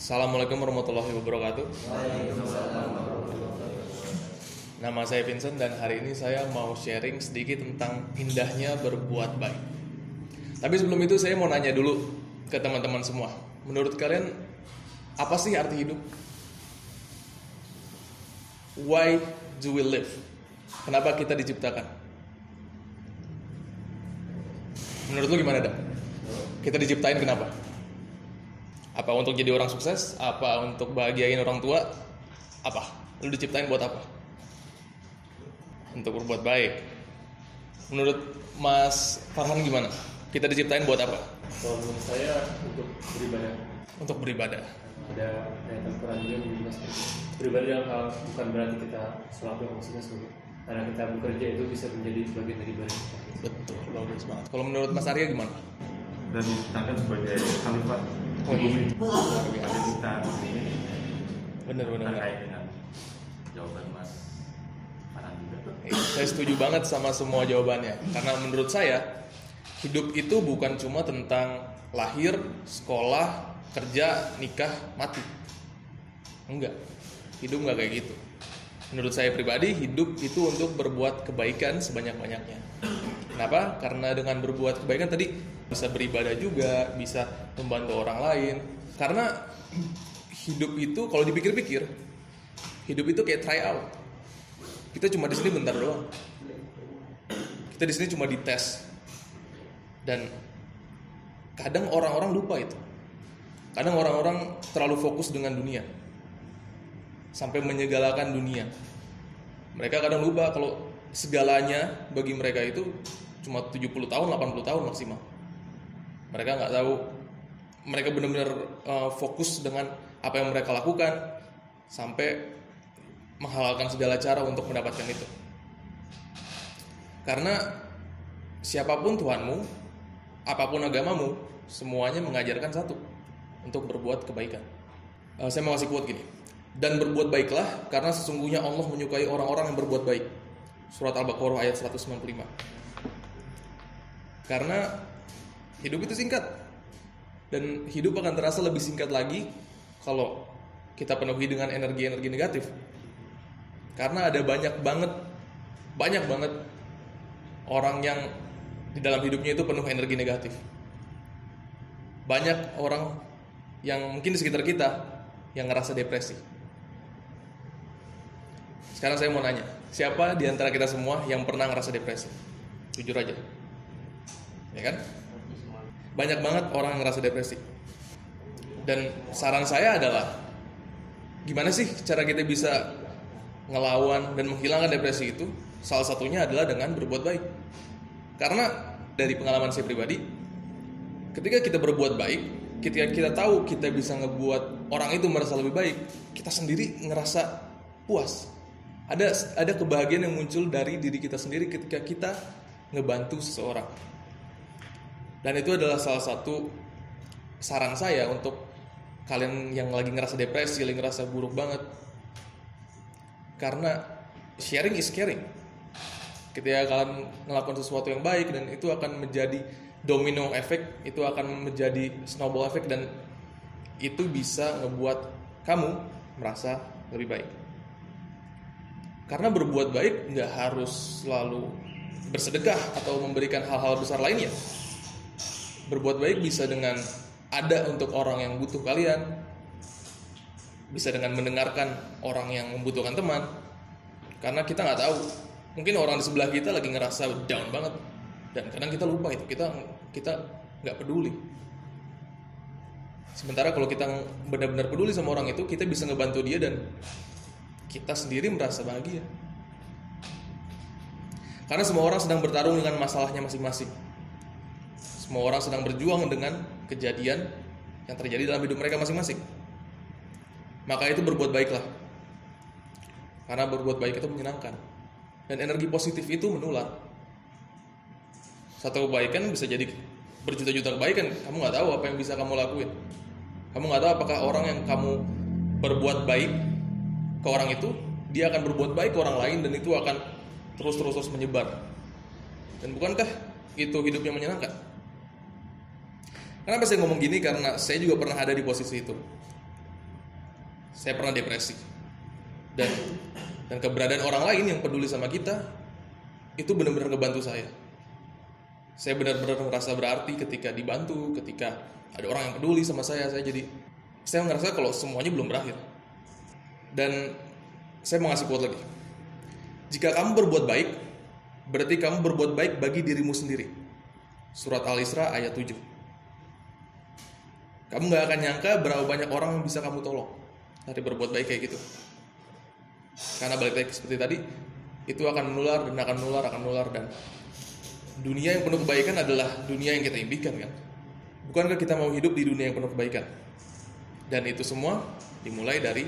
Assalamualaikum warahmatullahi wabarakatuh. Nama saya Vincent dan hari ini saya mau sharing sedikit tentang indahnya berbuat baik. Tapi sebelum itu saya mau nanya dulu ke teman-teman semua. Menurut kalian apa sih arti hidup? Why do we live? Kenapa kita diciptakan? Menurut lu gimana, Dak? Kita diciptain kenapa? Apa untuk jadi orang sukses? Apa untuk bahagiain orang tua? Apa? Lu diciptain buat apa? Untuk berbuat baik. Menurut Mas Farhan gimana? Kita diciptain buat apa? Kalau menurut saya untuk beribadah Untuk beribadah. ada ayat Al-Quran juga yang juga seperti beribadah dalam hal bukan berarti kita selalu yang maksudnya sebagai karena kita bekerja itu bisa menjadi bagian dari ibadah kita. Betul, bagus banget. Kalau menurut Mas Arya gimana? dan diciptakan sebagai khalifah Iya. Kita ini Bener bener. bener. terkait dengan jawaban Mas Farhan juga Eh, Saya setuju banget sama semua jawabannya. Karena menurut saya hidup itu bukan cuma tentang lahir, sekolah, kerja, nikah, mati. Enggak. Hidup enggak kayak gitu. Menurut saya pribadi hidup itu untuk berbuat kebaikan sebanyak-banyaknya. Kenapa? Karena dengan berbuat kebaikan tadi bisa beribadah juga, bisa membantu orang lain. Karena hidup itu kalau dipikir-pikir, hidup itu kayak try out kita cuma di sini bentar doang kita di sini cuma dites dan kadang orang-orang lupa itu kadang orang-orang terlalu fokus dengan dunia sampai menyegalakan dunia mereka kadang lupa kalau segalanya bagi mereka itu cuma 70 tahun 80 tahun maksimal mereka nggak tahu mereka benar-benar uh, fokus dengan apa yang mereka lakukan sampai menghalalkan segala cara untuk mendapatkan itu. Karena siapa pun Tuhanmu, apa pun agamamu, semuanya mengajarkan satu untuk berbuat kebaikan. Eh, saya mau kasih quote gini. Dan berbuat baiklah karena sesungguhnya Allah menyukai orang-orang yang berbuat baik. Surat Al-Baqarah ayat 195. Karena hidup itu singkat. Dan hidup akan terasa lebih singkat lagi kalau kita penuhi dengan energi-energi negatif. Karena ada banyak banget banyak banget orang yang di dalam hidupnya itu penuh energi negatif. Banyak orang yang mungkin di sekitar kita yang ngerasa depresi. Sekarang saya mau nanya, siapa di antara kita semua yang pernah ngerasa depresi? Jujur aja. Ya kan? Banyak banget orang yang ngerasa depresi. Dan saran saya adalah gimana sih cara kita bisa ngelawan dan menghilangkan depresi itu salah satunya adalah dengan berbuat baik karena dari pengalaman saya pribadi ketika kita berbuat baik ketika kita tahu kita bisa ngebuat orang itu merasa lebih baik kita sendiri ngerasa puas ada ada kebahagiaan yang muncul dari diri kita sendiri ketika kita ngebantu seseorang dan itu adalah salah satu saran saya untuk kalian yang lagi ngerasa depresi, lagi ngerasa buruk banget, karena sharing is caring. Ketika kalian melakukan sesuatu yang baik dan itu akan menjadi domino efek, itu akan menjadi snowball effect dan itu bisa ngebuat kamu merasa lebih baik. Karena berbuat baik nggak harus selalu bersedekah atau memberikan hal-hal besar lainnya. Berbuat baik bisa dengan ada untuk orang yang butuh kalian, bisa dengan mendengarkan orang yang membutuhkan teman. Karena kita nggak tahu mungkin orang di sebelah kita lagi ngerasa down banget. Dan kadang kita lupa itu kita kita nggak peduli. Sementara kalau kita benar-benar peduli sama orang itu kita bisa ngebantu dia dan kita sendiri merasa bahagia. Karena semua orang sedang bertarung dengan masalahnya masing-masing. Semua orang sedang berjuang dengan kejadian yang terjadi dalam hidup mereka masing-masing. Maka itu berbuat baiklah. Karena berbuat baik itu menyenangkan. Dan energi positif itu menular. Satu kebaikan bisa jadi berjuta-juta kebaikan. Kamu nggak tahu apa yang bisa kamu lakuin. Kamu nggak tahu apakah orang yang kamu berbuat baik ke orang itu dia akan berbuat baik ke orang lain dan itu akan terus-terus terus menyebar. Dan bukankah itu hidup yang menyenangkan? Kenapa saya ngomong gini? Karena saya juga pernah ada di posisi itu. saya pernah depresi. Dan dan keberadaan orang lain yang peduli sama kita itu benar-benar ngebantu saya. Saya benar-benar merasa berarti ketika dibantu ketika ada orang yang peduli sama saya saya jadi saya ngerasa kalau semuanya belum berakhir dan saya mau ngasih quote lagi. Jika kamu berbuat baik berarti kamu berbuat baik bagi dirimu sendiri. Surat al-isra ayat 7 kamu nggak akan nyangka berapa banyak orang yang bisa kamu tolong dari berbuat baik kayak gitu. Karena balik lagi seperti tadi itu akan menular dan akan menular akan menular dan dunia yang penuh kebaikan adalah dunia yang kita impikan kan? Bukankah kita mau hidup di dunia yang penuh kebaikan? Dan itu semua dimulai dari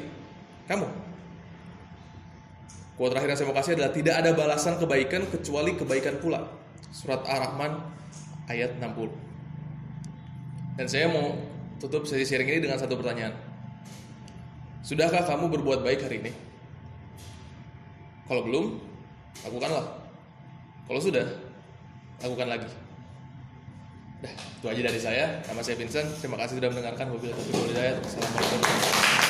kamu Quote terakhir yang saya mau kasih adalah tidak ada balasan kebaikan kecuali kebaikan pula. Surat Ar-Rahman ayat 60. Dan saya mau tutup sesi sharing ini dengan satu pertanyaan. Sudahkah kamu berbuat baik hari ini? Kalau belum, lakukanlah. Kalau sudah, lakukan lagi. Dah, itu aja dari saya. Nama saya Vincent. Terima kasih sudah mendengarkan. Wabillahi taufiq wal. Assalamualaikum.